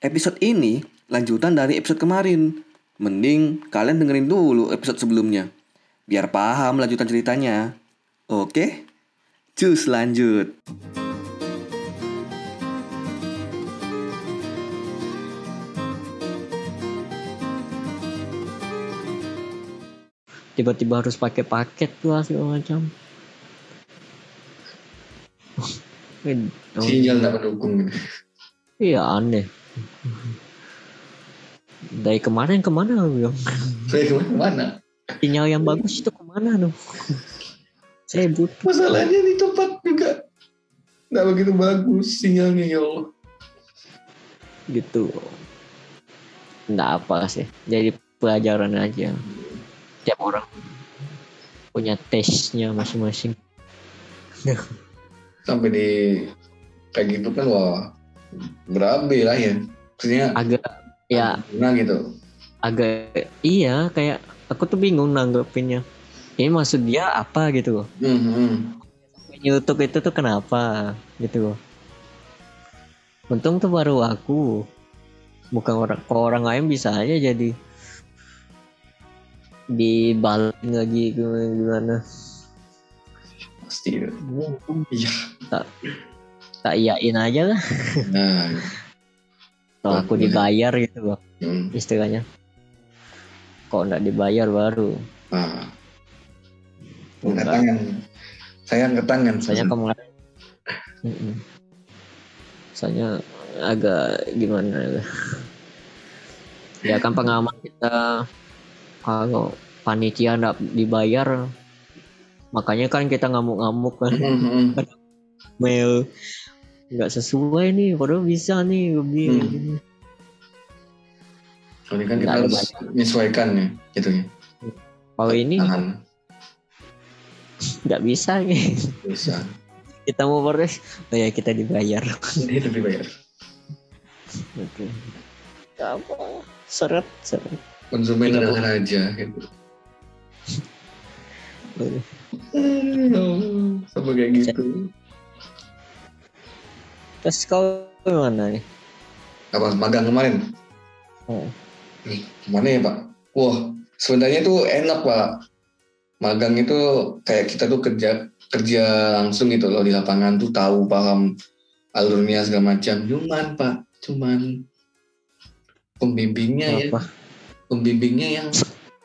Episode ini lanjutan dari episode kemarin. Mending kalian dengerin dulu episode sebelumnya. Biar paham lanjutan ceritanya. Oke? Cus lanjut. tiba-tiba harus pakai paket lah segala macam Oh, Sinyal nggak mendukung iya aneh dari ke mana lu bilang Saya ke mana? sinyal yang bagus itu ke mana tuh saya butuh. Masalahnya di tempat juga nggak begitu bagus sinyalnya ya Allah. gitu. Nggak apa sih. Jadi pelajaran aja. Tiap orang punya tesnya masing-masing. Sampai di kayak gitu kan wah berabe lah ya. Maksudnya agak ya nah gitu. agak iya kayak aku tuh bingung nanggepinnya ini maksud dia apa gitu loh Hmm, hmm. YouTube itu tuh kenapa gitu loh untung tuh baru aku bukan orang kalau orang lain bisa aja jadi dibalik lagi gimana gimana Pasti. Iya. tak iyain aja lah Nah, kalau aku dibayar gitu loh hmm. istilahnya kok nggak dibayar baru nah. Angkat tangan. Saya angkat tangan. soalnya kemarin soalnya agak gimana ya ya kan pengalaman kita kalau panitia nggak dibayar makanya kan kita ngamuk-ngamuk kan Hmm, hmm. mail nggak sesuai nih padahal bisa nih lebih Hmm. Soalnya kan kita harus menyesuaikan ya, gitu ya. kalau ini nggak bisa nih Bisa. kita mau beres oh ya kita dibayar Ini lebih bayar. Oke. apa seret seret Konsumen adalah raja gitu. Sama kayak gitu. Terus kau gimana nih Apa magang kemarin? Oh. Nih, gimana ya Pak? Wah, sebenarnya itu enak Pak. Magang itu kayak kita tuh kerja kerja langsung gitu loh di lapangan tuh tahu paham alurnya segala macam. Cuman Pak, cuman pembimbingnya ya, apa pembimbingnya yang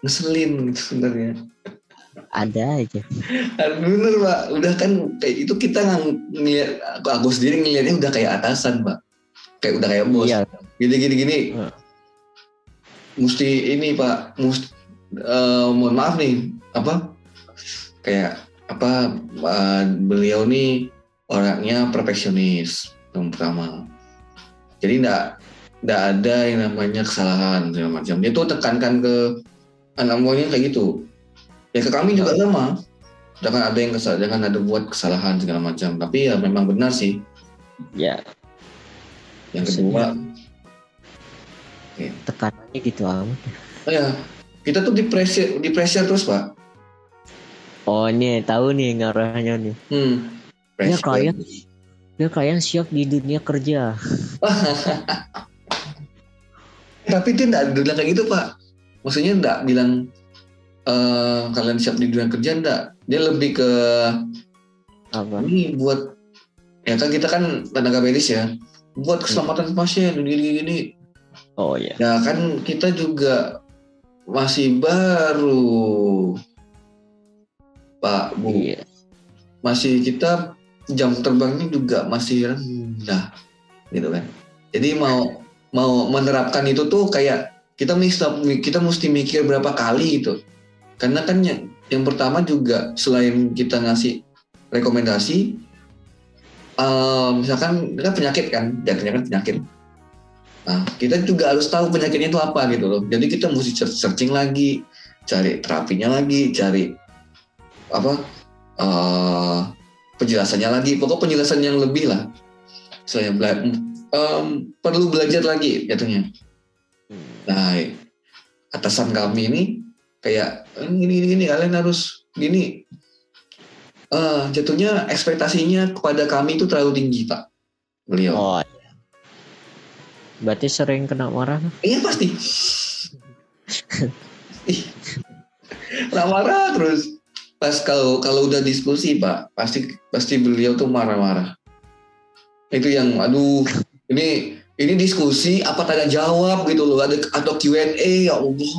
ngeselin gitu sebenarnya. Ada aja Bener Pak, udah kan kayak itu kita ngang- ngeliat, aku, aku sendiri ngeliatnya udah kayak atasan Pak. Kayak udah kayak bos. iya Gini gini gini. Hmm. Mesti ini Pak, mesti eh, mohon maaf nih, apa? Kayak apa eh, beliau nih orangnya perfeksionis yang pertama. Jadi enggak enggak ada yang namanya kesalahan segala macam. Dia tuh tekankan ke anak buahnya kayak gitu. Ya ke kami juga sama. Jangan ada yang kesal, jangan ada buat kesalahan segala macam. Tapi ya memang benar sih. ya Yang kedua, tekanannya gitu amat oh ya kita tuh di pressure, di pressure terus pak. oh ini tahu nih ngarahnya nih Hmm. Ya, Pressure. kalian ya kalian siap di dunia kerja Tapi dia enggak bilang kayak gitu pak. Maksudnya enggak bilang eh kalian siap di dunia kerja enggak. Dia lebih ke apa ini buat ya kan kita kan tenaga medis ya. Buat keselamatan pasien gini gini. oh ya Ya kan kita juga masih baru Pak Bu. iya Masih kita jam terbangnya juga masih rendah gitu kan. Jadi mau mau menerapkan itu tuh kayak kita mesti kita mesti mikir berapa kali gitu. Karena kan yang, yang pertama juga selain kita ngasih rekomendasi eh, misalkan kan penyakit kan, jatuhnya kan penyakit. Nah, kita juga harus tahu penyakitnya itu apa gitu loh. Jadi kita mesti searching lagi, cari terapinya lagi, cari apa eh, penjelasannya lagi. Pokok penjelasan yang lebih lah. Saya bela- em, perlu belajar lagi jatuhnya. Nah, atasan kami ini kayak "Eh, gini gini, gini kalian harus gini. Eh, jatuhnya ekspektasinya kepada kami itu terlalu tinggi pak. Beliau. oh Berarti sering kena marah. Iya pasti. Ih, Kena marah terus. Pas kalau kalau udah diskusi pak, pasti pasti beliau tuh marah-marah. Itu yang aduh ini ini diskusi apa tanya jawab gitu loh ada atau Q&A ya Allah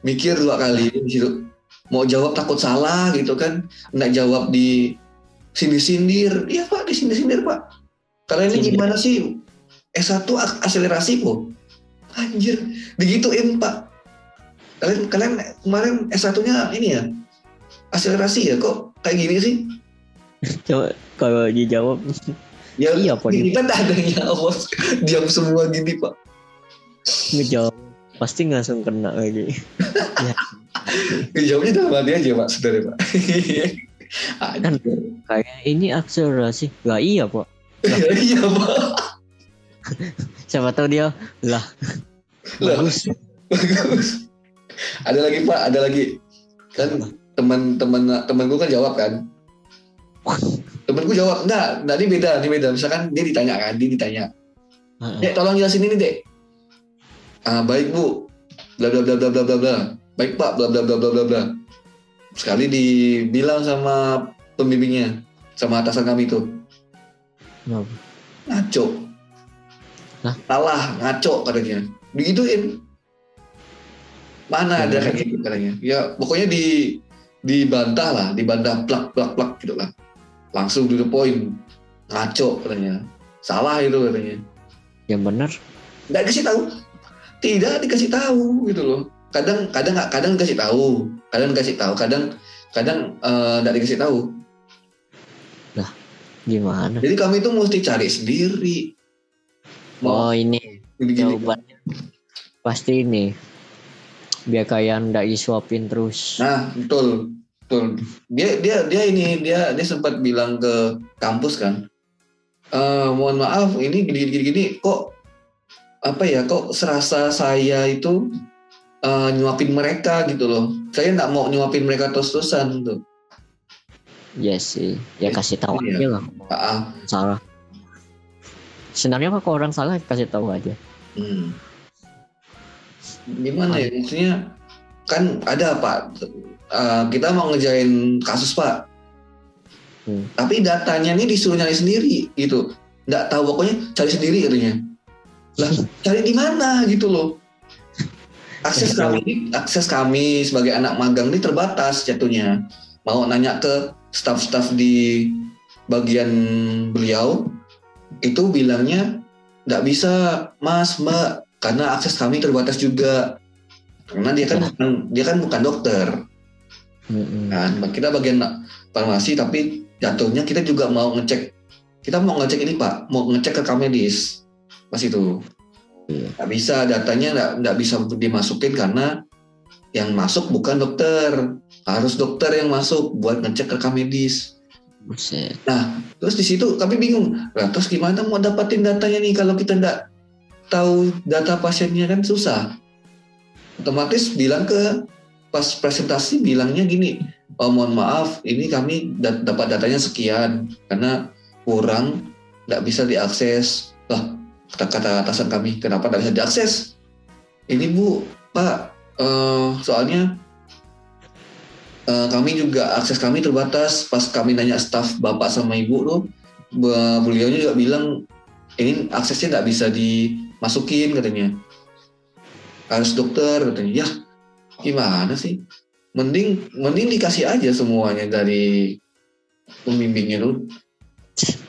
mikir dua kali di situ mau jawab takut salah gitu kan. Nggak jawab di sini sindir iya pak di sini sindir pak. Kalian ini Sindir. gimana sih? S1 ak- akselerasi kok anjir digituin pak. Kalian kalian kemarin S1 nya ini ya? Akselerasi ya? Kok kayak gini sih? Coba kalau dijawab. Ya Iya, Pak. kita tak ada yang jawab. Diam semua gini pak. Ngejawab pasti langsung kena lagi. ya, Jawabnya dalam hati aja pak, saudara pak. Kan. Kayak ini akselerasi. Lah iya, Pak. iya pak. Siapa tahu dia lah bagus. Bagus. Ada lagi pak, ada lagi. Kan teman-teman teman gue kan jawab kan. Temen gue jawab, enggak, enggak ini beda, ini beda. Misalkan dia ditanya kan, dia ditanya. Dek tolong jelasin ini dek. Ah baik bu, bla bla bla bla bla bla bla. Baik pak, bla bla bla bla bla bla. Sekali dibilang sama pembimbingnya, sama atasan kami itu, Kenapa? ngaco. Hah? Salah, ngaco katanya. Digituin. Mana ada kayak gitu katanya. Ya pokoknya di dibantah lah, dibantah plak plak plak gitu lah. Langsung to the point. Ngaco katanya. Salah itu katanya. Yang benar nggak dikasih tahu tidak dikasih tahu gitu loh kadang kadang nggak kadang dikasih tahu kadang dikasih tahu kadang kadang eh, nggak dikasih tahu gimana? jadi kami itu mesti cari sendiri Oh, mau ini gini-gini jawabannya pasti ini. Biar kayak ndak disuapin terus. nah betul betul dia dia dia ini dia dia sempat bilang ke kampus kan eh mohon maaf ini gini gini gini kok apa ya kok serasa saya itu eh, nyuapin mereka gitu loh saya nggak mau nyuapin mereka terus-terusan tuh Yes sih. Ya Yes, kasih tahu iya. aja lah. Ah, ah. Salah. Sebenarnya mah kalau orang salah kasih tahu aja. Hmm. Gimana ya maksudnya kan ada pak eh, kita mau ngejain kasus pak Hmm. tapi datanya ini disuruh nyari sendiri gitu nggak tahu pokoknya cari sendiri katanya lah cari di mana gitu loh. Akses kami akses kami sebagai anak magang ini terbatas jatuhnya. Mau nanya ke staff-staff di bagian beliau itu bilangnya nggak bisa mas mbak karena akses kami terbatas juga. Karena dia kan bukan, dia kan bukan dokter. Kan kita bagian farmasi tapi jatuhnya kita juga mau ngecek kita mau ngecek ini pak. Mau ngecek ke medis pas itu. Iya. nggak bisa datanya nggak nggak bisa dimasukin karena yang masuk bukan dokter. Harus dokter yang masuk buat ngecek rekam medis. Buset. terus di situ kami bingung lah terus gimana mau dapatin datanya nih kalau kita nggak tahu data pasiennya? Kan susah. Otomatis bilang ke pas presentasi bilangnya gini oh mohon maaf ini kami da- dapat datanya sekian karena kurang nggak bisa diakses. Lah kata, kata atasan kami kenapa nggak bisa diakses? Ini bu pak eh, soalnya eh, kami juga akses kami terbatas. Pas kami nanya staf bapak sama ibu tuh be- beliau juga bilang ini aksesnya nggak bisa dimasukin katanya. Harus dokter katanya. Ya gimana sih? Mending mending dikasih aja semuanya dari pembimbingnya tuh.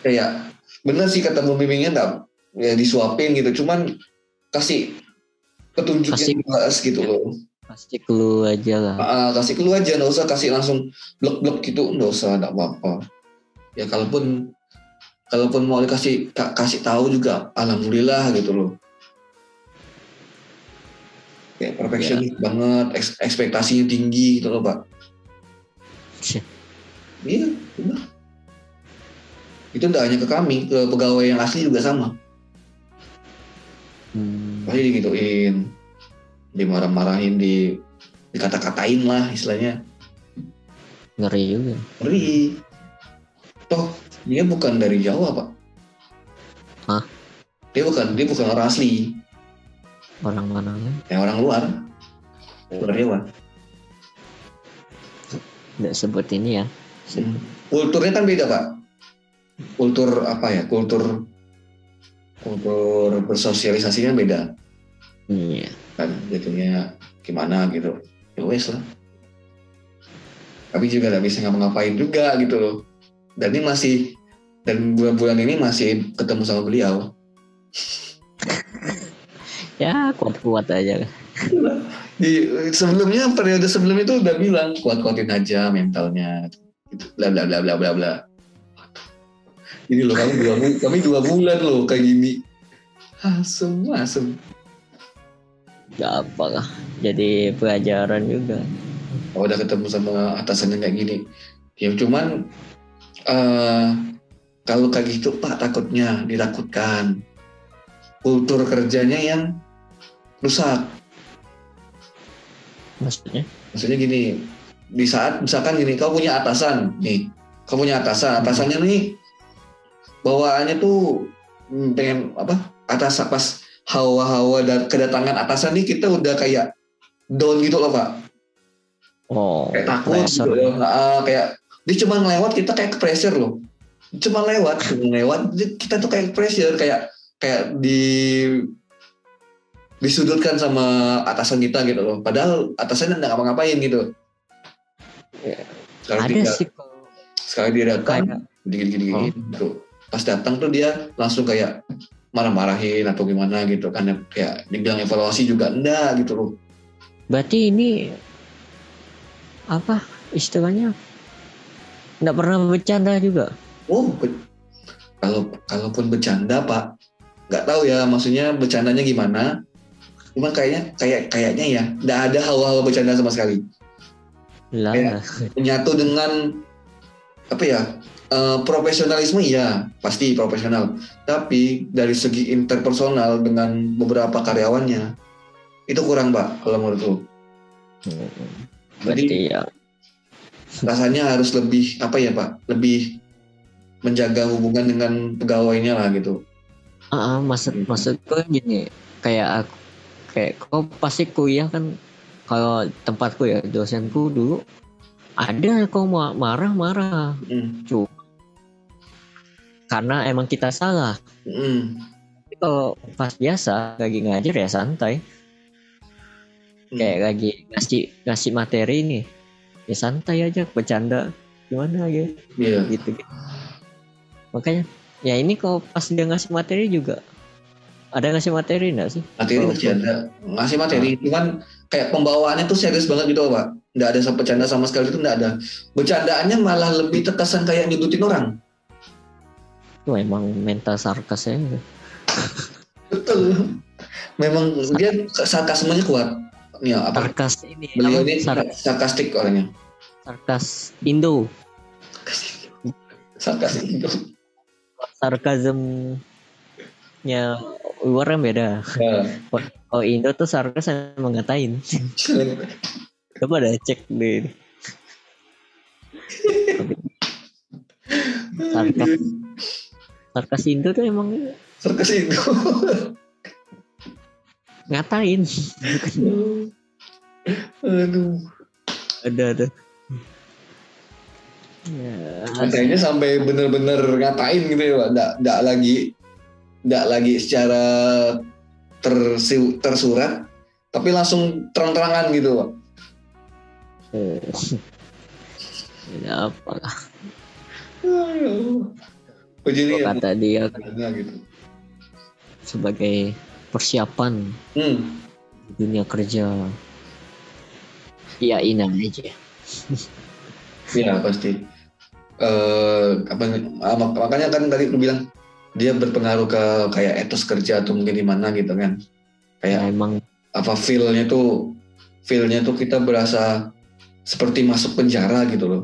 Kayak bener sih kata pembimbingnya nggak ya disuapin gitu. Cuman kasih petunjuk Kasih- yang jelas gitu loh. Pasti clue aja lah. Ah, kasih keluar aja nggak usah kasih langsung blok-blok gitu. Nggak usah nggak apa-apa. Ya kalaupun kalaupun mau dikasih ka- kasih tahu juga alhamdulillah gitu loh. Kayak perfectionist banget eks- ekspektasinya tinggi gitu loh pak. Iya udah itu tidak hanya ke kami ke pegawai yang asli juga sama Hmm. pasti digituin. Dimarah-marahin di dikata-katain lah istilahnya. Ngeri juga. ngeri. Toh dia bukan dari Jawa pak. Hah? dia bukan dia bukan orang asli. Orang mananya kayak orang luar. Luar Jawa. Nggak sebut ini ya. Kulturnya kan beda pak. Kultur apa ya? Kultur kultur bersosialisasinya beda. Iya. Kan jadinya gimana gitu. Ya wes lah. Tapi juga nggak bisa ngapa-ngapain juga gitu loh. Dan ini masih dan bulan-bulan ini masih ketemu sama beliau. Ya kuat-kuat aja. Di sebelumnya periode sebelum itu udah bilang kuat-kuatin aja mentalnya. Gitu. Bla bla bla bla bla bla ini loh kami dua bu- kami dua bulan loh kayak gini. Asem asem. Nggak apa lah jadi pelajaran juga. Kalau udah ketemu sama atasannya kayak gini. Ya cuman eh kalau kayak gitu pak takutnya ditakutkan. Kultur kerjanya yang rusak. Maksudnya? Maksudnya gini di saat misalkan gini kau punya atasan nih. Kau punya atasan atasannya nih bawaannya tuh hmm, pengen apa atas pas hawa-hawa dan kedatangan atasan nih kita udah kayak down gitu loh pak. Oh kayak takut gitu loh. Ah, kayak dia cuma ngelewat kita kayak ke pressure loh. Cuma lewat cuma lewat kita tuh kayak pressure kayak kayak di disudutkan sama atasan kita gitu loh. Padahal atasannya nggak ngapa-ngapain gitu. Ya, sekali ada sih sekali dia datang kayak gini gini gini Oh. gitu pas datang tuh dia langsung kayak marah-marahin atau gimana gitu kan kayak dibilang evaluasi juga enggak gitu loh berarti ini apa istilahnya nggak pernah bercanda juga Oh, be- kalau kalaupun bercanda pak, nggak tahu ya maksudnya bercandanya gimana. Cuman kayaknya kayak kayaknya ya, nggak ada hawa-hawa bercanda sama sekali. lah Iya. Menyatu dengan apa ya eh, profesionalisme iya pasti profesional. Tapi dari segi interpersonal dengan beberapa karyawannya itu kurang pak kalau menurutku. berarti ya Rasanya harus lebih apa ya pak, lebih menjaga hubungan dengan pegawainya lah gitu. ah ah, maksud maksudku gini kayak aku kayak kau pasti kuliah kan kalau tempatku ya dosenku dulu ada ma- marah-marah Mm, cuma karena emang kita salah. Mm, kalau pas biasa lagi ngajar ya santai. Mm. kayak lagi ngasih ngasih materi nih ya santai aja bercanda. Gimana gitu Iya. gitu, gitu. makanya ya ini kalau pas dia ngasih materi juga. Ada ngasih materi enggak sih? Materi masih ada. Ngasih materi cuman kayak pembawaannya tuh serius banget gitu pak nggak ada sama bercanda sama sekali itu nggak ada. Bercandaannya malah lebih terkesan kayak nyudutin orang. Wah, emang mental sarkasnya. Betul. Memang dia sarkasmenya kuat. Ya apa? Sarkas ini beliau ini Sar- sarkastik orangnya. Sarkas Indo. Sarkastik itu sarkasmnya luar beda. Ya. kalau Indo tuh sarkas emang ngatain coba deh cek deh sarkas. Sarkas Indo tuh emang sarkas itu ngatain. Aduh. Ada ada. Ya, Katanya sampai bener-bener ngatain gitu ya, Pak. Nggak, nggak lagi nggak lagi secara tersi- tersurat, tapi langsung terang-terangan gitu, Pak. Eh, ya apa lah Oh, jadi ya, kata dia gitu. sebagai persiapan Hmm, di dunia kerja iyain aja ya pasti. Eh, apa ah, mak- makanya kan tadi lu bilang dia berpengaruh ke kayak etos kerja atau mungkin gimana gitu kan. ya, Kayak emang apa feel-nya tuh feel-nya tuh kita berasa seperti masuk penjara gitu loh.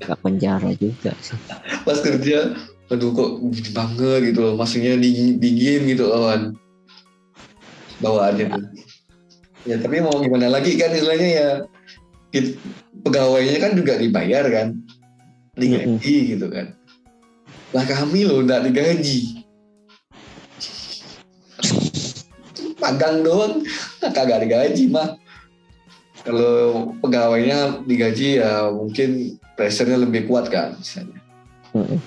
gak penjara juga sih. Pas kerja aduh kok banget gitu loh. Maksudnya dingin, dingin gitu lawan bawaannya tuh. Ya tapi mau gimana lagi kan istilahnya ya kit- pegawainya kan juga dibayar kan. Digaji gitu kan. Lah kami loh nggak digaji. Magang doang. Kagak digaji mah kalau pegawainya digaji ya mungkin pressure-nya lebih kuat kan misalnya. Mm-mm.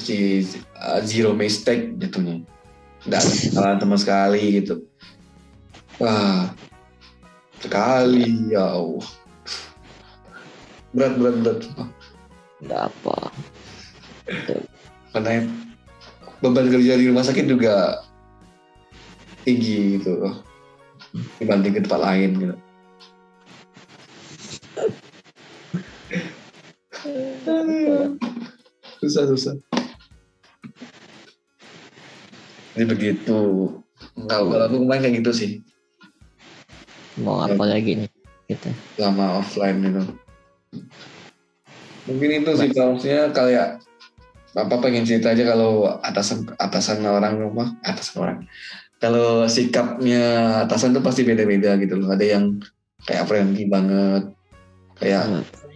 si uh, zero mistake jatuhnya. Nggak ada kesalahan sama sekali gitu. Wah sekali ya Allah. Berat berat berat nggak apa. Karena beban kerja di rumah sakit juga tinggi gitu. Dibanding ke tempat lain gitu. Susah susah. Jadi begitu. Kalau kalau aku kemarin kayak gitu sih, mau apa lagi nih? Kita lama offline gitu. Mungkin itu sih kalau maksudnya kayak apa pengen cerita aja kalau atasan atasan orang rumah atasan orang. Kalau sikapnya atasan tuh pasti beda-beda gitu loh. Ada yang kayak friendly banget. Kayak Wih,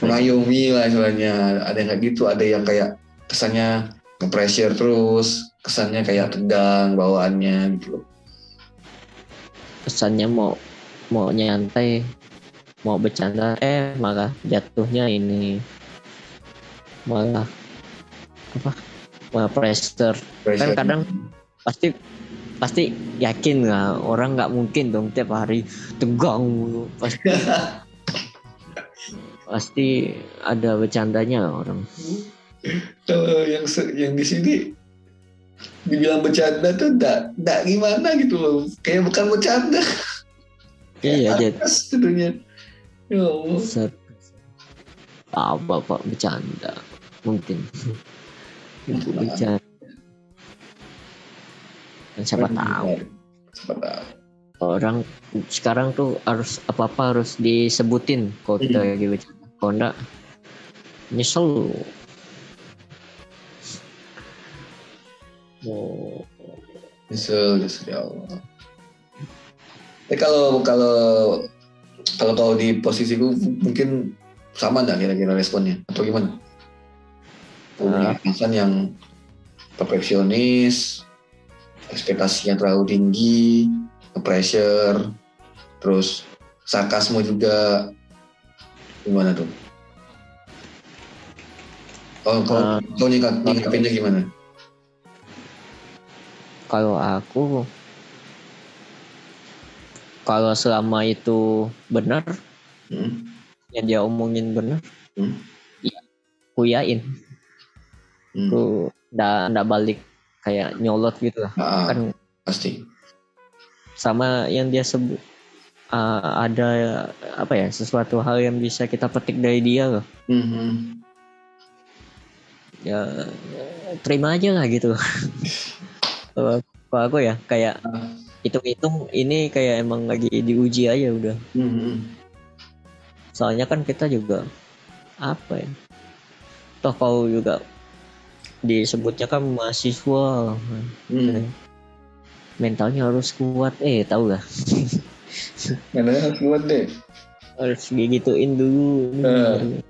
mengayomi lah istilahnya. Ada yang kayak gitu ada yang kayak kesannya nge-pressure terus kesannya kayak tegang bawaannya gitu kesannya mau mau nyantai mau bercanda eh malah jatuhnya ini. Malah apa? Malah pressure. Pressure. Kan kadang- pasti pasti yakin lah orang nggak mungkin dong tiap hari tegang pasti pasti ada bercandanya orang. Kalau yang se- yang di sini dibilang bercanda tuh enggak enggak gimana gitu loh. Kayak bukan bercanda. Iya jadi tentunya ya Allah. Apa pak bercanda. Mungkin. Untuk bercanda. Dan siapa tahu. siapa tahu. Orang sekarang tuh harus apa apa harus disebutin kalau kita Hmm. lagi bercanda kalau enggak nyesel lu. Oh, nyesel nyesel ya Allah tapi kalau kalau kalau kau di posisiku mungkin sama nggak kira-kira responnya atau gimana punya Ah. alasan yang perfeksionis ekspektasinya terlalu tinggi pressure terus sarkasme juga gimana tuh oh kau Ah. kau nyikap nyikapinnya gimana kalau aku kalau selama itu benar Hmm? yang dia omongin benar Hmm? ya kuyain Hmm. ku ndak ndak balik kayak nyolot gitu lah Ah, kan pasti sama yang dia sebut ah, ada apa ya sesuatu hal yang bisa kita petik dari dia loh Mhm. ya terima aja lah gitu kalau aku ya kayak Ah. hitung-hitung ini kayak emang lagi diuji aja udah Mhm. soalnya kan kita juga apa ya toh kau juga disebutnya kan mahasiswa Hmm. mentalnya harus kuat eh tau lah Mentalnya harus kuat deh. harus digituin dulu Eh.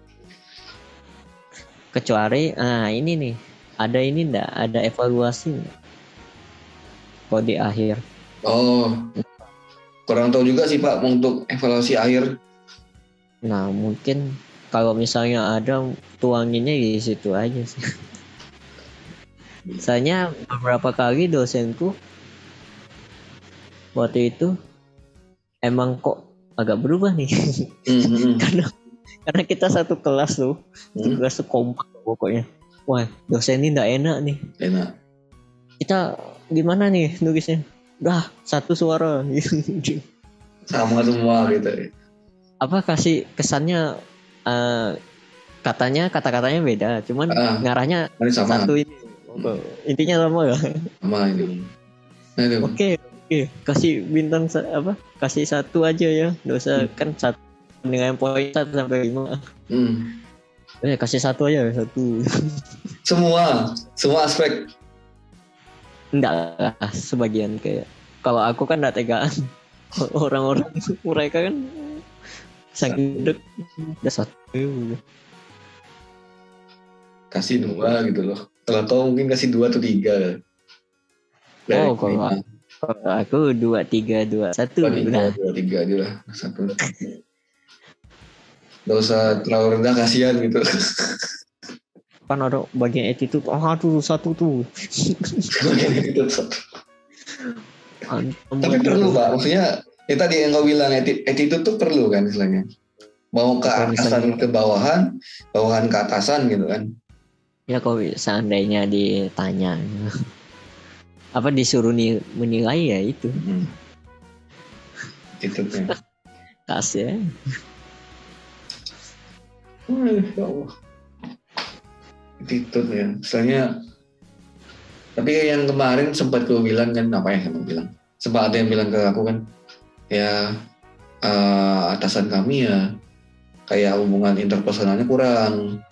kecuali ah ini nih ada ini ndak ada evaluasi nggak? di akhir Oh, kurang tahu juga sih Pak untuk evaluasi akhir. nah mungkin kalau misalnya ada tuanginnya di situ aja sih Soalnya beberapa kali dosenku waktu itu emang kok agak berubah nih Mhm. karena karena kita satu kelas tuh satu Hmm. kelas tuh kompak pokoknya wah dosen ini ndak enak nih Enak. kita gimana nih nulisnya udah satu suara Sama semua gitu. apa kasih kesannya eh, katanya kata-katanya beda cuman Ah. ngarahnya sama. satu ini intinya sama ya Sama ini. Nah, oke oke kasih bintang apa kasih satu aja ya nggak usah Hmm. kan satu dengan poin satu sampai lima Hmm. eh kasih satu aja satu Semua, semua aspek. enggak lah sebagian kayak kalau aku kan enggak tegaan orang-orang mereka kan saking dek udah satu Kasih dua gitu loh. Kalau kau mungkin kasih dua atau tiga. Dari Oh, kalau lima. Kalau aku dua tiga dua satu Dua tiga, udah dua tiga aja lah satu. Gak usah terlalu rendah kasihan gitu. kan ada bagian attitude oh aduh satu tuh Gitu, satu. Antam Tapi perlu pak, maksudnya ya tadi yang kau bilang attitude tuh perlu kan istilahnya. Mau ke atasan ke bawahan, bawahan ke atasan gitu kan. ya kalau seandainya ditanya apa disuruh ni- menilai ya itu Hmm. Attitude-nya. tas ya Wah, ya Allah. Attitude ya. Misalnya, tapi yang kemarin sempat gue bilang kan, apa yang kamu bilang? Sempat ada yang bilang ke aku kan, ya eh, atasan kami ya kayak hubungan interpersonalnya kurang.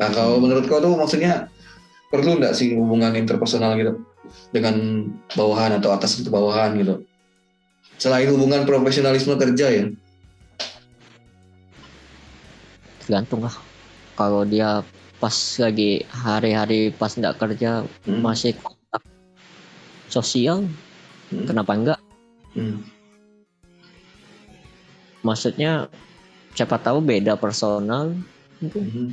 Nah kalau menurut kau tuh maksudnya perlu nggak sih hubungan interpersonal gitu dengan bawahan atau atas ke bawahan gitu? Selain hubungan profesionalisme kerja ya. tergantung lah kalau dia pas lagi hari-hari pas nggak kerja Hmm. masih kontak sosial Hmm. kenapa enggak Hmm. maksudnya siapa tahu beda personal gitu. Hmm.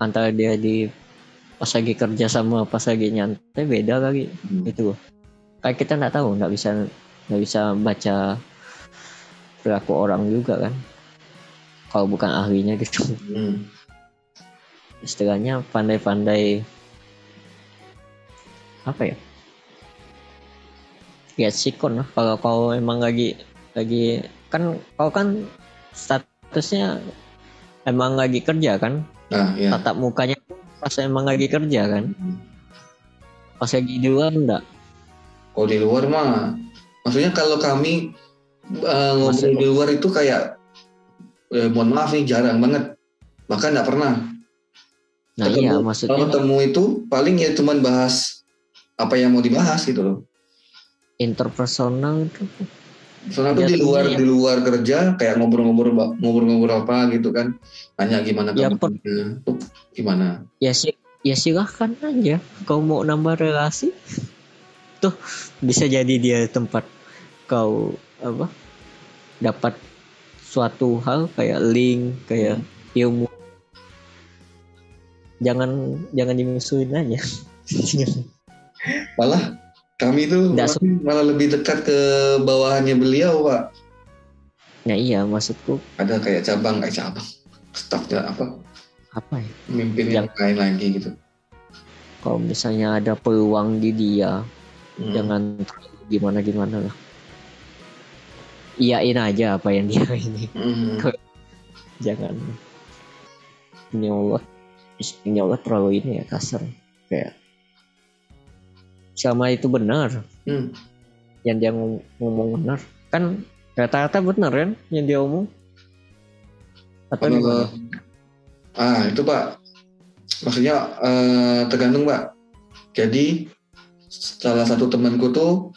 antara dia di pas lagi kerja sama pas lagi nyantai beda kali Hmm. itu. Kayak kita nggak tahu nggak bisa nggak bisa baca perilaku orang juga kan. Kalau bukan ahlinya gitu. Hmm. istilahnya pandai-pandai apa ya? Ya sikon lah. Kalau kau emang lagi lagi kan kau kan statusnya emang lagi kerja kan? Nah, ya. tatap mukanya pas emang lagi kerja kan pas lagi di luar enggak Kalau di luar mah, maksudnya kalau kami eh, ngobrol di luar itu kayak, eh, mohon maaf nih jarang banget, bahkan nggak pernah. nah Ketemu- iya Kalau maksudnya ketemu itu paling ya cuman bahas apa yang mau dibahas gitu loh. interpersonal itu Soalnya tuh di Jatuhnya luar ya. di luar kerja kayak ngobrol-ngobrol ngobrol-ngobrol apa gitu kan, nanya gimana Ya, kabarnya, tuh gimana. ya sih ya silahkan aja kau mau nambah relasi tuh bisa jadi dia tempat kau apa dapat suatu hal kayak link kayak ilmu jangan jangan dimusuhin aja Malah kami tuh malah, malah lebih dekat ke bawahannya beliau pak. nah iya maksudku Ada kayak cabang kayak cabang, staffnya apa? apa ya pemimpin yang lain lagi gitu. kalau misalnya ada peluang di dia Hmm. jangan gimana gimana lah iyain aja apa yang dia ini Hmm. jangan ini Allah ini Allah terlalu ini ya kasar kayak sama itu benar Hmm. yang dia ngom- ngomong benar kan rata-rata benar kan yang dia omong atau Kalau- gimana? ah itu pak, maksudnya eh, tergantung pak. Jadi salah satu temanku tuh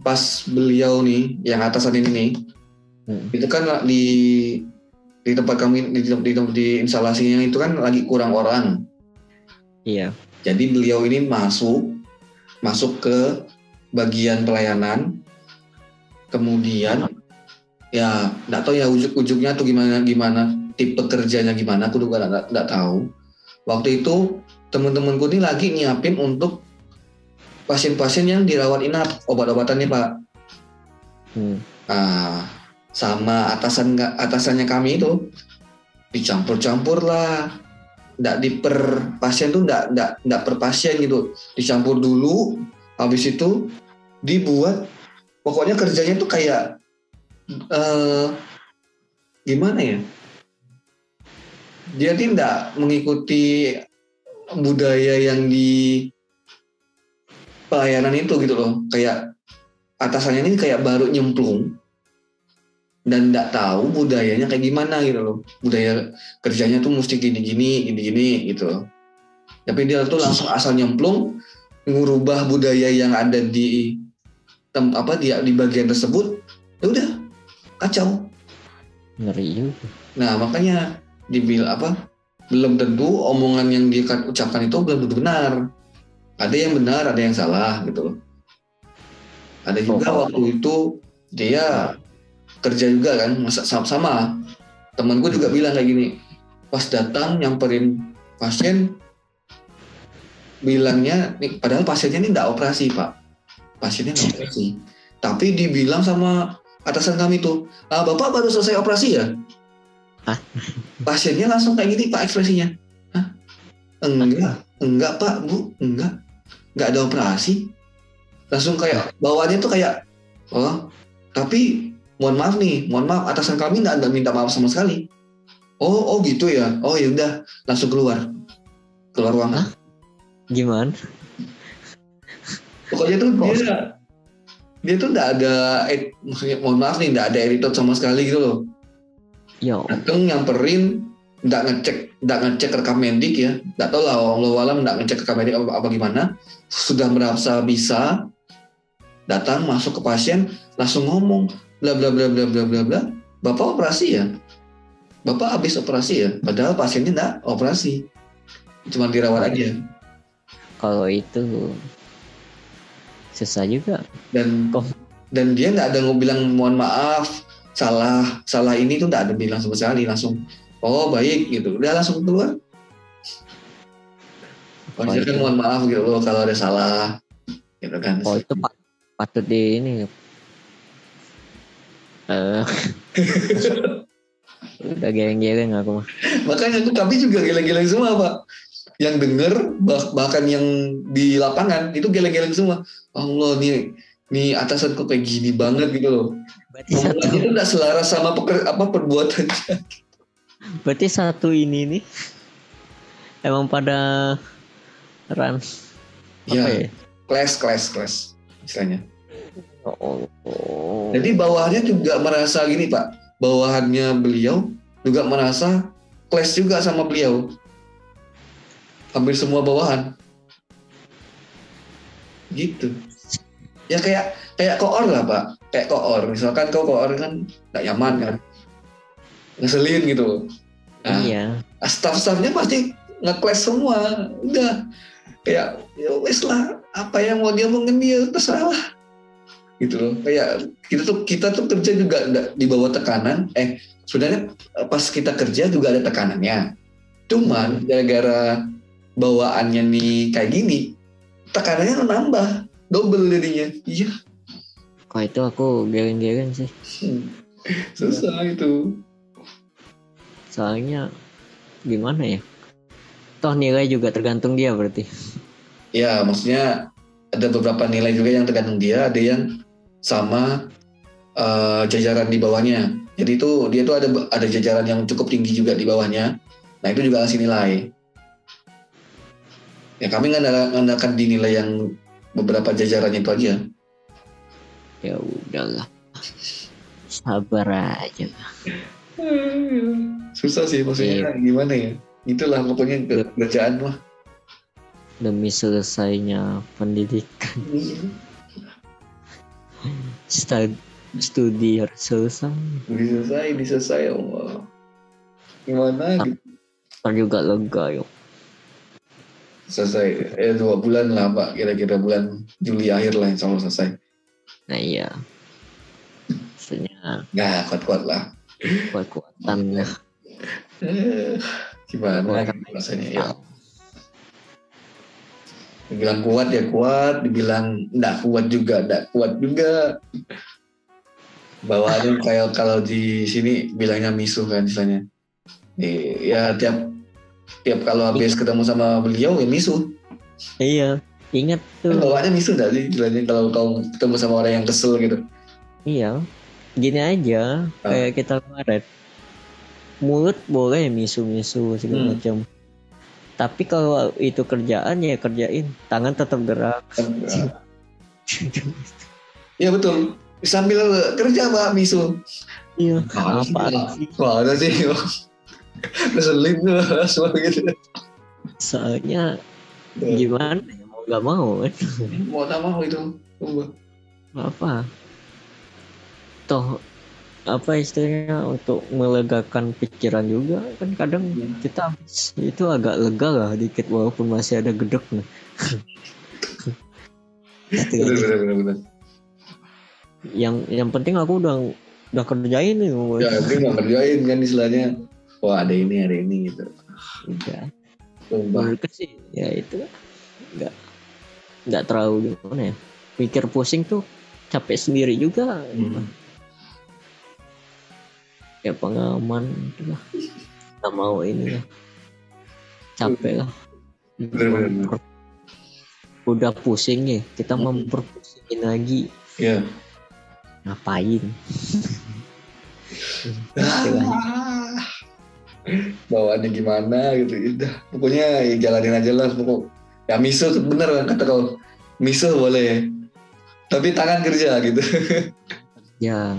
pas beliau nih yang atasan ini nih, Hmm. itu kan di di tempat kami di, di, di instalasinya itu kan lagi kurang orang. iya Jadi beliau ini masuk masuk ke bagian pelayanan, kemudian ya nggak tahu ya ujuk-ujuknya tuh gimana gimana tipe kerjanya gimana, aku juga nggak tahu. Waktu itu temen-temenku ini lagi nyiapin untuk pasien-pasien yang dirawat inap obat-obatannya pak. hmm. Nah, sama atasan atasannya kami itu dicampur-campur lah. Nggak di per pasien tuh nggak nggak nggak per pasien gitu. Dicampur dulu, habis itu dibuat. Pokoknya kerjanya tuh kayak eh gimana ya? Dia tidak mengikuti budaya yang di pelayanan itu gitu loh. Kayak atasannya ini kayak baru nyemplung dan nggak tahu budayanya kayak gimana gitu loh. Budaya kerjanya tuh mesti gini-gini gini-gini gitu. Loh tapi dia tuh langsung asal nyemplung ngurubah budaya yang ada di tem, apa dia di bagian tersebut ya udah kacau. Ngeri nah makanya dibil apa belum tentu omongan yang dia kan- ucapkan itu belum tentu benar. Ada yang benar ada yang salah gitu loh. Ada juga Oh. waktu itu dia kerja juga kan, masa sama-sama. Temen gue juga bilang kayak gini, pas datang nyamperin pasien, bilangnya, nih, padahal pasiennya ini nggak operasi pak, pasiennya nggak operasi. Tapi dibilang sama atasan kami tuh, ah, bapak baru selesai operasi ya? Hah? Pasiennya langsung kayak gini pak ekspresinya, Hah? Enggak, enggak pak, bu, enggak, enggak ada operasi. Langsung kayak bawaannya tuh kayak, oh, tapi mohon maaf nih, mohon maaf atasan kami nggak ada minta maaf sama sekali. Oh, oh gitu ya. Oh ya udah, langsung keluar, keluar ruangan. Gimana? Pokoknya tuh dia, dia tuh nggak ada, ed- maksudnya mohon maaf nih, nggak ada attitude sama sekali gitu loh. Yo, Dateng nyamperin, nggak ngecek, nggak ngecek rekam medik ya, nggak tahu lah, Allah alam nggak ngecek rekam medik apa, apa gimana. Sudah merasa bisa, datang masuk ke pasien, langsung ngomong, bla bla bla bla bla bla bla. Bapak operasi ya? Bapak habis operasi ya? Padahal pasiennya nggak operasi, cuma dirawat aja. kalau itu susah juga. Dan Kok? dan dia nggak ada bilang mohon maaf, salah salah ini tuh nggak ada bilang sama sekali, langsung oh baik gitu, udah langsung keluar. Oh, kan mohon maaf gitu loh kalau ada salah, gitu kan. Oh itu patut di ini. Eh, udah geleng-geleng aku mah. Makanya tuh kami juga geleng-geleng semua pak. Yang denger bah- bahkan yang di lapangan itu geleng-geleng semua. Allah nih nih atasan kok kayak gini banget gitu loh. Berarti satu, itu nggak selaras sama peker, apa perbuatannya. berarti satu ini nih emang pada run Ya, ya? kelas kelas kelas istilahnya. Oh, oh. Jadi bawahannya juga merasa gini pak, bawahannya beliau juga merasa clash juga sama beliau. Hampir semua bawahan. Gitu. Ya kayak kayak koor lah pak, kayak koor. Misalkan kau koor kan nggak nyaman kan, ngeselin gitu. Nah, iya. staff-staffnya pasti nge-clash semua. Udah kayak ya wes lah, apa yang mau dia terserah lah. Gitu loh. Kayak kita tuh kita tuh kerja juga nggak di bawah tekanan. Eh sebenarnya eh, pas kita kerja juga ada tekanannya. Cuman gara-gara bawaannya nih kayak gini, tekanannya nambah double jadinya. Iya, Kok itu aku geleng-geleng sih. Hmm. susah itu. Soalnya gimana ya? Toh nilai juga tergantung dia berarti. Ya, maksudnya ada beberapa nilai juga yang tergantung dia, ada yang sama eh, jajaran di bawahnya. Jadi itu dia tuh ada ada jajaran yang cukup tinggi juga di bawahnya. Nah itu juga kasih nilai. Ya kami ngandal- ngandalkan di nilai yang beberapa jajarannya itu aja. Ya udahlah. Sabar aja. Susah sih maksudnya gimana ya? Itulah pokoknya ke- kerjaan mah. Demi selesainya pendidikan. Studi, studi harus selesai. Diselesai, diselesai ya Allah. Gimana? gitu? Ntar juga lega yuk. Selesai. Eh dua bulan lah pak. Kira-kira bulan Juli akhir lah insya Allah selesai. Nah iya. Maksudnya Nggak kuat-kuat lah. kuat-kuatan Eh, gimana rasanya ya dibilang kuat ya kuat dibilang enggak kuat juga enggak kuat juga bawaannya kayak kalau di sini bilangnya misuh kan misalnya ya tiap tiap kalau habis ketemu sama beliau ya misuh Iya, ingat kan tuh. bawaannya misuh enggak sih bilangnya kalau kau ketemu sama orang yang kesel gitu Iya. Gini aja, Ah. kayak kita kemarin. Mulut boleh misu-misu segala Hmm. macam. Tapi kalau itu kerjaan ya kerjain, tangan tetap gerak. Iya betul sambil kerja pak misuh Iya. Sih? Apa sih? Mana sih? Keselin tuh semua gitu. Soalnya gimana ya mau gak mau kan? Mau tak mau itu. Apa? Toh apa istilahnya untuk melegakan pikiran juga kan kadang kita habis itu agak lega lah dikit walaupun masih ada gedek nih. Gitu Bener, bener, bener, bener. yang yang penting aku udah udah kerjain nih ya tapi nggak kerjain kan istilahnya wah ada ini ada ini gitu Udah. Sumpah. menurutku sih ya itu nggak nggak terlalu gimana ya pikir pusing tuh capek sendiri juga Hmm. Ya pengalaman itu lah. Nggak mau ini lah. Capek lah. Bener-bener. udah pusing ya kita Hmm. memperpusingin lagi. Ya. Ngapain? Bawaannya gimana gitu udah. Pokoknya ya jalanin aja lah pokok. Ya miso bener kan kata kau. Miso boleh. Tapi tangan kerja gitu. Ya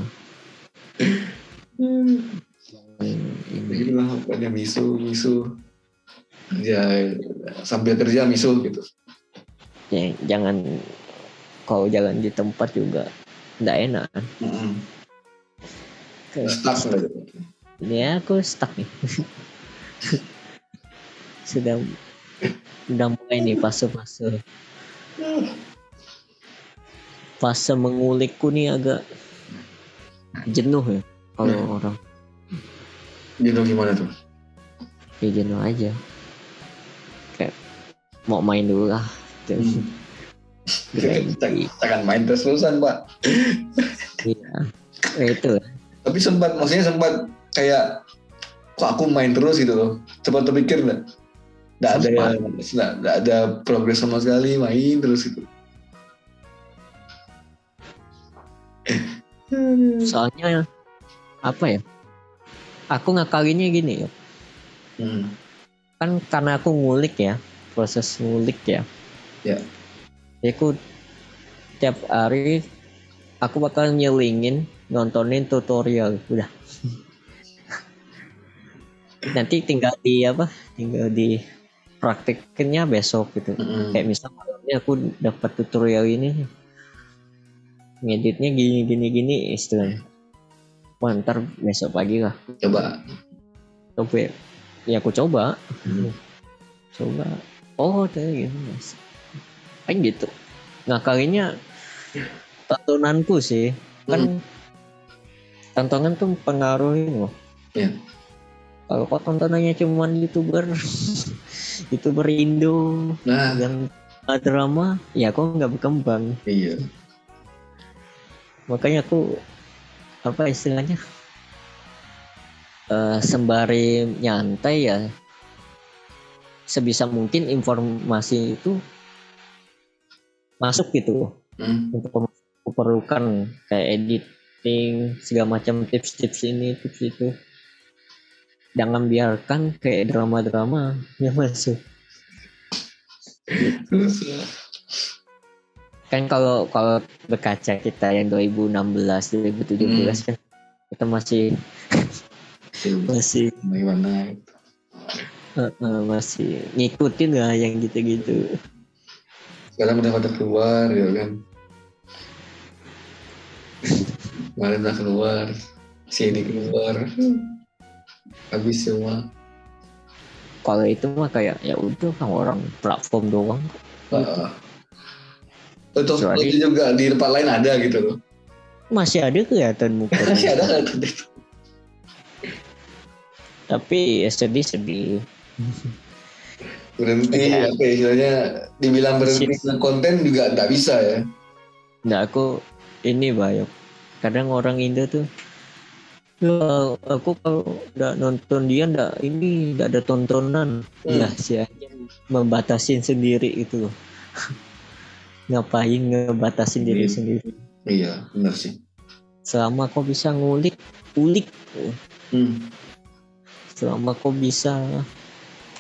ini gitu lah pokoknya miso miso ya sambil kerja miso gitu. Ya, jangan kalau jalan di tempat juga nggak enak. Kayak, stuck lah gitu. ini aku stuck nih. Sudah udah mulai nih fase-fase. Fase mengulikku nih agak jenuh ya kalau Hmm. orang gitu gimana tuh ya jenuh aja kayak mau main dulu lah gitu. Hmm. Jangan- main terus terusan pak Iya. Ya, itu tapi sempat maksudnya sempat kayak kok aku main terus gitu loh sempat terpikir nggak nggak ada nggak ada progres sama sekali main terus gitu soalnya apa ya? Aku ngakalinnya gini ya. Hmm. kan karena aku ngulik ya proses ngulik ya. Ya. Jadi aku tiap hari aku bakal nyelingin nontonin tutorial. Udah. Nanti tinggal di apa? Tinggal di praktekinnya besok gitu. Mm-mm. kayak misal malamnya aku dapat tutorial ini. Ngeditnya gini gini gini istilahnya Wah, ntar besok pagi lah. Coba. Coba ya? Aku coba. Hmm. coba. Oh kayak gitu mas. Kan gitu. Ngakalinnya tontonanku sih. Kan tontonan tuh pengaruhin loh. Iya. kalau kok tontonannya cuman youtuber youtuber Indo nah. dan drama ya kok nggak berkembang. Iya. Makanya aku apa istilahnya? Eh, sembari nyantai ya. Sebisa mungkin informasi itu masuk gitu. Hmm. untuk aku perlukan kayak editing segala macam tips-tips ini tips itu. Jangan biarkan kayak drama-drama yang masuk kan kalau kalau berkaca kita yang 2016 2017 kan kita masih masih gimana gitu. eh, eh, masih ngikutin lah yang gitu-gitu. Sekarang udah pada keluar ya kan? Kemarin udah keluar si ini keluar. Habis semua. Kalau itu mah kayak ya udah kan orang platform doang. Ah. Untuk Kecuali- itu juga di tempat lain ada gitu loh. masih ada kelihatan muka Masih ada kan itu. tapi ya sedih sedih Berhenti Iya. apa ya istilahnya dibilang berhenti konten juga nggak bisa ya. Nah aku ini bayok. Kadang orang Indo tuh ya aku kalau nggak nonton dia nggak ini nggak ada tontonan Hmm. ya sih membatasin sendiri itu. ngapain ngebatasin diri Hmm. sendiri Iya benar sih. selama kau bisa ngulik ulik Hmm. selama kau bisa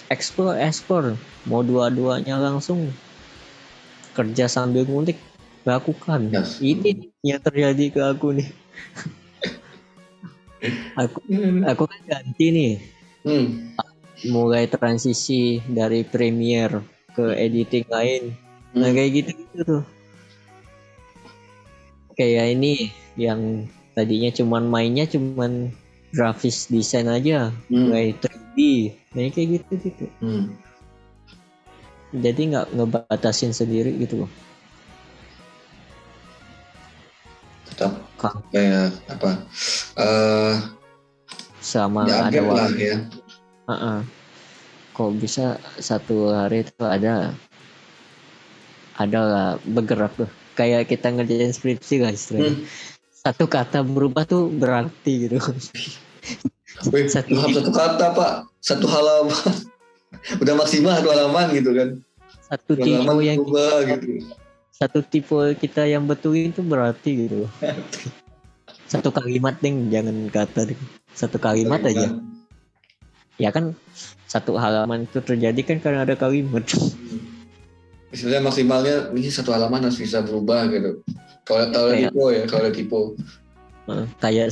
explore explore mau dua-duanya langsung kerja sambil ngulik lakukan Yes. ini yang terjadi ke aku nih aku aku kan ganti nih Hmm. mulai transisi dari Premiere ke editing lain nah Hmm. kayak gitu gitu tuh kayak ini yang tadinya cuman mainnya cuman grafis desain aja Hmm. mulai 3D nah kayak gitu gitu Hmm. jadi nggak ngebatasin sendiri gitu loh tetap Ka- kayak apa eh sama ya ada lah ya Heeh. kok bisa satu hari itu ada ada bergerak tuh. Kayak kita ngerjain skripsi guys Hmm. satu kata berubah tuh berarti gitu. Wih, Satu- dalam satu kata pak. Satu halaman. Udah maksimal satu halaman gitu kan. Satu tipe yang berubah gitu. satu tipe kita yang betulin itu berarti gitu. Satu kalimat deh jangan kata deh. Satu kalimat aja. Ya kan satu halaman itu terjadi kan karena ada kalimat Istilahnya maksimalnya ini satu halaman harus bisa berubah gitu. Kalau kalau Kayak- tipe ya, kalau tipe. Kayak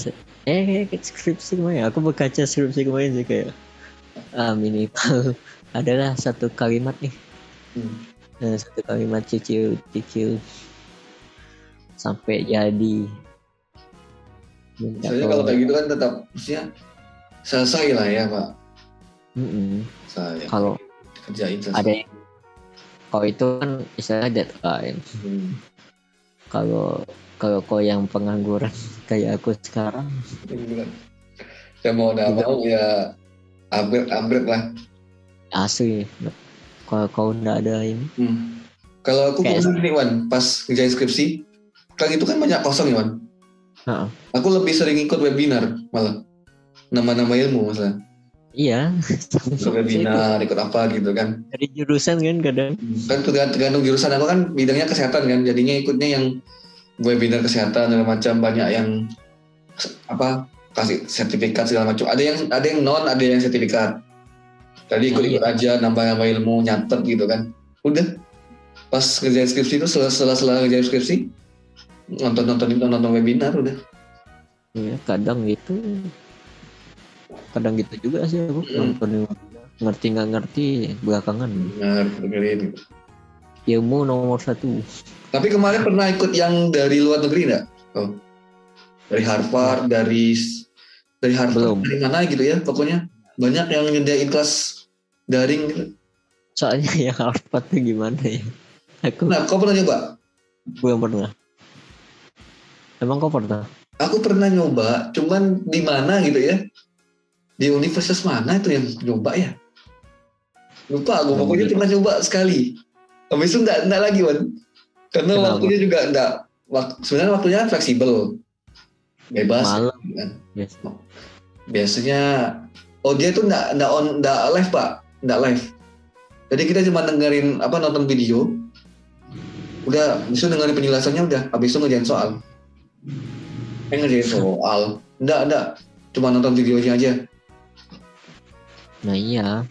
eh skripsi kemarin aku berkaca skripsi kemarin sih kayak ah, minimal adalah satu kalimat nih Hmm. Eh, satu kalimat cicil cicil sampai jadi Misalnya kalau kayak gitu kan tetap maksudnya selesai lah ya pak. Mm-mm. Saya kalau kerjain selesai. ada yang kalau itu kan istilahnya deadline Hmm. kalau kalau kau yang pengangguran kayak aku sekarang Ya mau nggak Juga. mau ya upgrade upgrade lah. asli kalau kau nggak ada ini Hmm. Kalau aku Kayak- gini Wan, pas ngerjain skripsi, kan itu kan banyak kosong ya Wan. Heeh. Aku lebih sering ikut webinar malah. Nama-nama ilmu masalah. Iya. Webinar, ikut apa gitu kan. dari jurusan kan kadang. Kan tergantung, jurusan. Aku kan bidangnya kesehatan kan. Jadinya ikutnya yang webinar kesehatan segala macam. Banyak yang apa kasih sertifikat segala macam. Ada yang ada yang non ada yang sertifikat. Tadi ikut ikut aja nambah nambah ilmu nyatet gitu kan. Udah. Pas kerja skripsi itu setelah setelah, setelah kerja skripsi nonton nonton itu nonton webinar udah. Ya kadang gitu kadang gitu juga sih aku Hmm. nonton ngerti nggak ngerti belakangan. Benar dengerin. Ilmu nomor satu. Tapi kemarin pernah ikut yang dari luar negeri enggak oh. Dari Harvard dari dari Harvard Belum. dari mana gitu ya pokoknya. Banyak yang nyediain kelas daring. Gitu soalnya yang Harvard tuh gimana ya? Aku nah kau pernah nyoba? Belum pernah. Emang kau pernah? Aku pernah nyoba cuman di mana gitu ya di universitas mana itu yang nyoba ya? Lupa aku Nggak pokoknya pernah nyoba sekali. Habis itu enggak, enggak lagi Wan. Karena Kenapa? waktunya juga enggak wak- sebenarnya waktunya fleksibel. Bebas. Malam. Kan. biasa. biasanya oh dia tuh enggak enggak on enggak live pak. Enggak live. Jadi kita cuma dengerin apa nonton video. Udah itu dengerin penjelasannya udah. Habis itu ngerjain soal. Eh ngerjain soal. Enggak enggak cuma nonton videonya aja nah iya.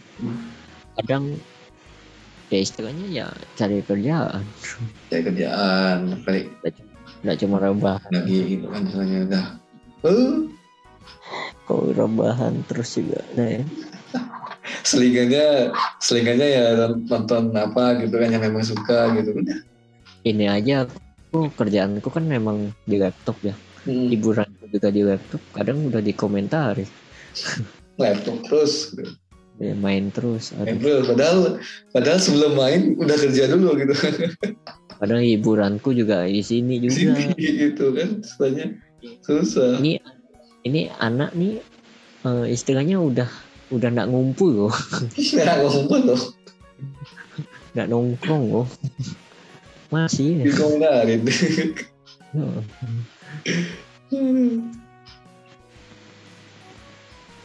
Kadang ya istilahnya ya cari kerjaan. Kayak kerjaan kali nggak cuma rebahan. Lagi gitu kan misalnya udah. Eh kalau rebahan terus juga nah ya. Selinganya selinganya ya nonton apa gitu kan yang memang suka gitu udah ini aja aku kerjaanku kan memang di laptop ya. Hmm, hiburan juga di laptop kadang udah dikomentari laptop terus. Gitu. ya, main terus Main aduh. terus. Padahal padahal sebelum main udah kerja dulu gitu. Kadang hiburanku juga di sini di juga. sini gitu kan istilahnya susah. Ini ini anak nih eh, istilahnya udah udah nggak ngumpul loh. Ya ngomong loh. Nggak nongkrong loh. Masih. Ya. dikomentarin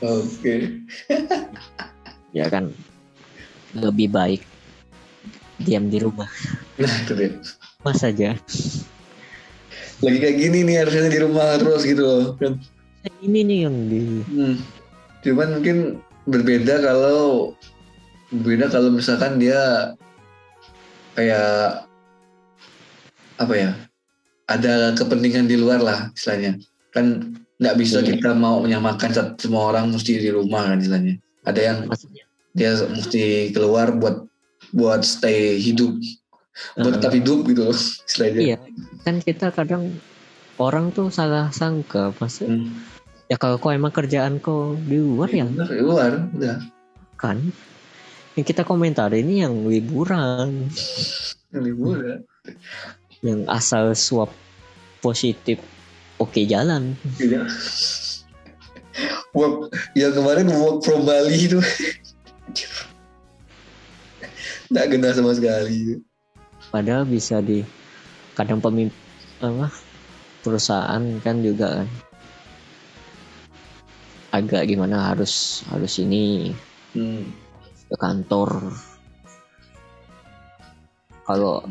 Oke ya kan lebih baik diam di rumah nah itu dia mas aja lagi kayak gini nih harusnya di rumah terus gitu loh kan ini nih yang di Hmm. Cuman mungkin berbeda kalau berbeda kalau misalkan dia kayak apa ya? Ada kepentingan di luar lah istilahnya. Kan nggak bisa Iya. kita mau menyamakan semua orang mesti di rumah kan istilahnya. Ada yang maksudnya dia mesti keluar buat buat stay hidup, buat eh, tetap hidup gitu loh istilahnya. iya kan kita kadang orang tuh salah sangka pas Hmm. ya kalau kau emang kerjaan kau di luar ya Bener, di luar udah kan yang kita komentar ini yang liburan liburan. yang asal swab positif oke jalan Iya. Work, yang kemarin work from Bali itu nggak kena sama sekali. padahal bisa di kadang pemimpin apa perusahaan kan juga kan agak gimana harus harus ini Hmm. ke kantor kalau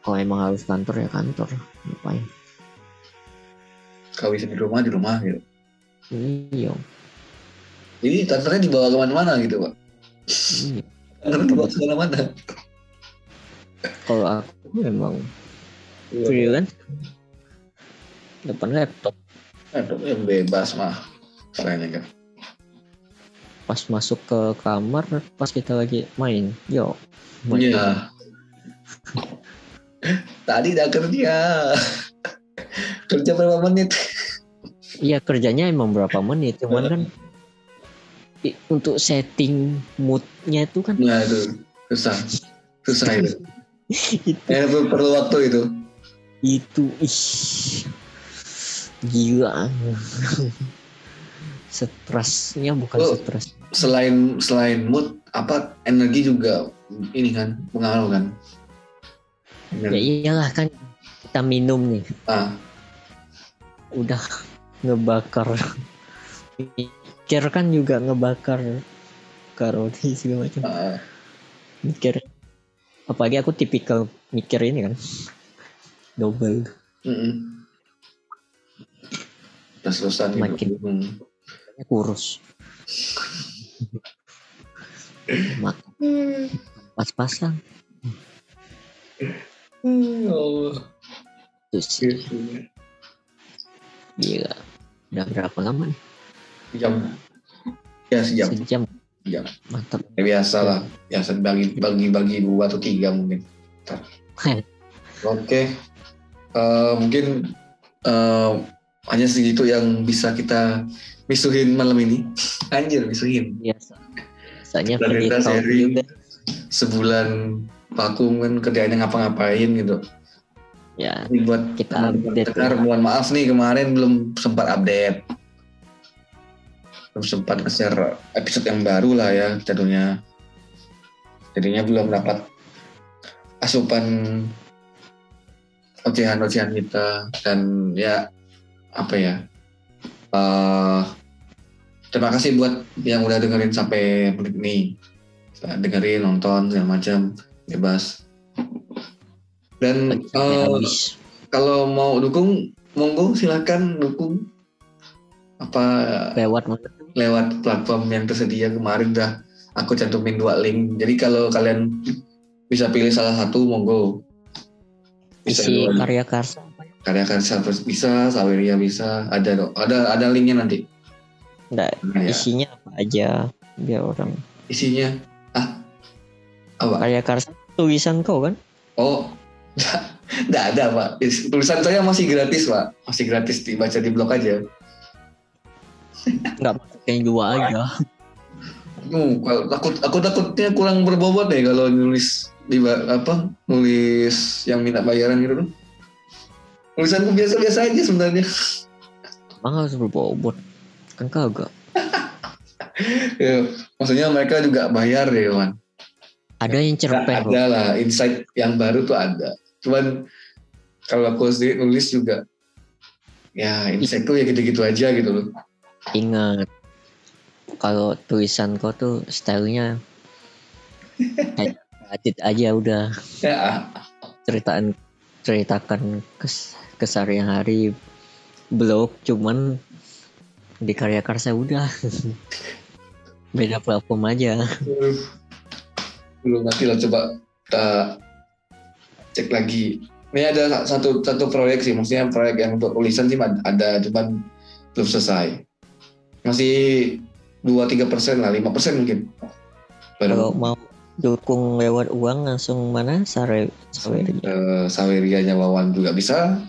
kalau emang harus kantor ya kantor ngapain Kalau bisa di rumah di rumah gitu. iya Jadi kantornya dibawa ke mana-mana gitu pak. iya. Dibawa ke mana-mana. kalau aku memang free kan depan laptop Aduh, yang bebas mah. Selainnya kan. pas masuk ke kamar pas kita lagi main yo main. Iya. Tadi udah kerja. Kerja berapa menit? Iya kerjanya emang berapa menit, cuman kan untuk setting moodnya itu kan Nah itu susah, susah itu. itu Ya, perlu, perlu waktu itu. itu ih gila stresnya bukan Oh. stres Selain selain mood, apa energi juga ini kan pengaruh kan. ya iyalah kan kita minum nih Ah, udah ngebakar. Mikir kan juga ngebakar karoti segala macam. Ah, mikir. Apalagi aku tipikal mikir ini kan. Double. Mm-mm. Terus-terusan gitu. Makin. Hmm. kurus. Pas-pasan. Oh, terus. Gitu. Gila udah berapa lama nih Jam. Ya sejam. sejam Sejam. mantap Ya, biasa lah. Biasa bagi bagi bagi dua atau tiga mungkin. Oke, Eh, mungkin eh, hanya segitu yang bisa kita misuhin malam ini. Anjir, misuhin. biasa biasanya kita juga Sebulan vakum kan kerjanya ngapa-ngapain gitu. Ya Ini buat Kita update dengar, mohon maaf nih kemarin belum sempat update. Belum sempat nge-share episode yang baru lah ya jadinya. Jadinya belum dapat asupan ocehan-ocehan kita dan ya apa ya eh terima kasih buat yang udah dengerin sampai menit ini dengerin nonton segala macam bebas dan habis. kalau mau dukung monggo silakan dukung. Apa lewat lewat platform yang tersedia kemarin dah. Aku cantumin dua link. Jadi kalau kalian bisa pilih salah satu monggo. Bisa isi dua karya karsa. Karya karya bisa Saweria bisa. Ada dong ada ada linknya nanti. Nggak, Nah, ya. isinya apa aja biar orang isinya ah apa? Karya karsa tulisan kau kan? Oh nggak ada pak tulisan saya masih gratis pak masih gratis dibaca di blog aja nggak pakai dua aja Hmm, takut aku takutnya kurang berbobot deh kalau nulis di apa nulis yang minta bayaran gitu tuh. Tulisanku biasa-biasa aja sebenarnya. emang harus berbobot kan kagak Ya, maksudnya mereka juga bayar deh, man. ada yang cerpen ada lah insight yang baru tuh ada. Cuman kalau aku sendiri nulis juga ya tuh ya gitu-gitu aja gitu loh. ingat kalau tulisan kau tuh stylenya edit aja udah. Ya, ceritaan ceritakan kes, keseharian hari blog cuman di karya karsa udah. Beda platform aja. Belum nanti lah coba kita cek lagi. Ini ada satu satu proyek sih, maksudnya proyek yang untuk tulisan sih ada, cuman belum selesai. Masih 2-3 persen lah, 5 persen mungkin. kalau Baru mau dukung lewat uang langsung mana sare Saweria eh, Sawerianya Wawan juga bisa.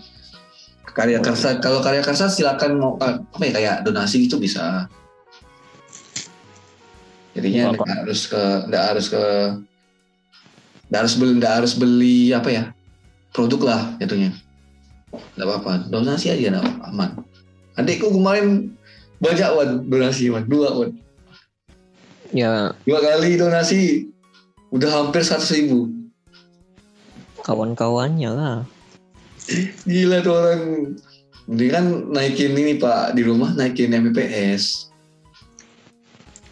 Karya karsa, kalau karya karsa silakan mau eh, apa ya kayak donasi gitu bisa. Jadinya nggak harus ke nggak harus ke nggak harus beli nggak harus beli apa ya? Produk lah jatuhnya. nggak apa-apa. Donasi aja nggak apa-apa, aman. Adikku kemarin banyak wan donasi wan. Dua wan. Ya. Dua kali donasi udah hampir seratus ribu. Kawan-kawannya lah. gila tuh orang. Dia kan naikin ini pak. Di rumah naikin Mbps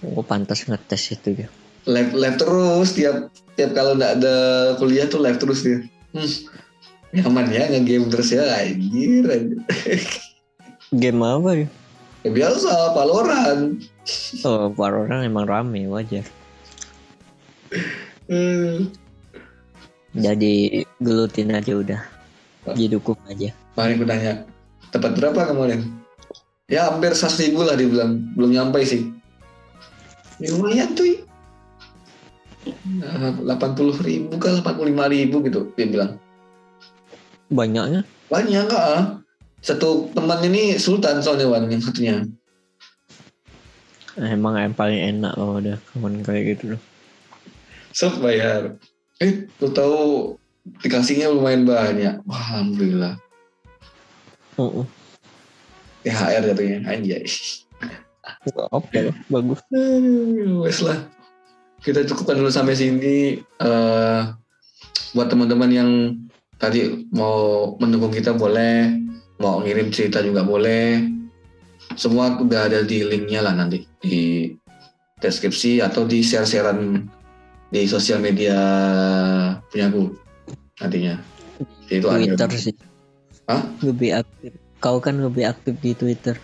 Oh pantas ngetes itu ya. live live terus tiap tiap kalau nggak ada kuliah tuh live terus dia hmm, nyaman ya nge-game terus ya anjir, anjir. Game apa ya? ya biasa Valorant Oh, para orang emang rame wajar. hmm. Jadi gelutin aja udah. Jadi dukung aja. Kemarin aku tanya, dapat berapa kemarin? Ya hampir 100 ribu lah dia bilang, belum nyampe sih. Ya lumayan tuh. Nah, 80 ribu kan 85 ribu gitu dia bilang. Banyaknya Banyak kak. Satu teman ini Sultan soalnya Wan yang satunya. emang yang paling enak kalau udah kawan kayak gitu loh. Sok bayar. Eh, lu tahu dikasihnya lumayan banyak. Wah, alhamdulillah. Oh, oh. THR jatuhnya anjay. Oke, bagus. Aduh, wes lah. Kita cukupkan dulu sampai sini. Eh, buat teman-teman yang tadi mau mendukung kita boleh, mau ngirim cerita juga boleh. Semua udah ada di linknya lah nanti di deskripsi atau di share-sharean di sosial media punya aku nantinya. Itu ada. Twitter sih. Hah? Lebih aktif. Kau kan lebih aktif di Twitter.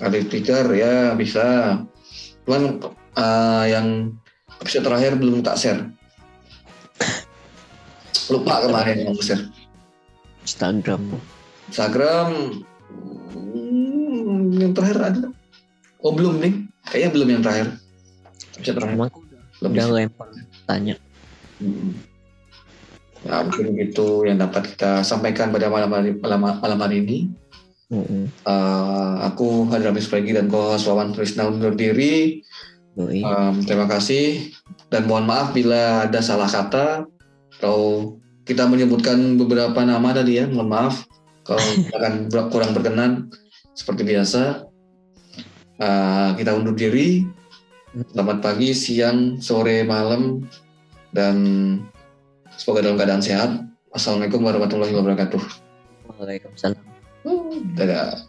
Ada di Twitter ya bisa. Cuman eh, yang episode terakhir belum tak share. Lupa kemarin mau share. Instagram. Instagram hmm, yang terakhir ada. Oh belum nih. Kayaknya belum yang terakhir. Episode terakhir. Emang Belum. udah lempar tanya. Hmm. Nah, mungkin itu yang dapat kita sampaikan pada malam hari, malam, malam hari ini. Mm-mm. Eh, aku Hadramis Pagi dan co-host Wawan Trisna undur diri. Um, terima kasih dan mohon maaf bila ada salah kata atau kita menyebutkan beberapa nama tadi ya. Mohon maaf kalau akan kurang berkenan seperti biasa. Uh, kita undur diri. Selamat pagi, siang, sore, malam dan semoga dalam keadaan sehat. Assalamualaikum warahmatullahi wabarakatuh. Waalaikumsalam. Dadah.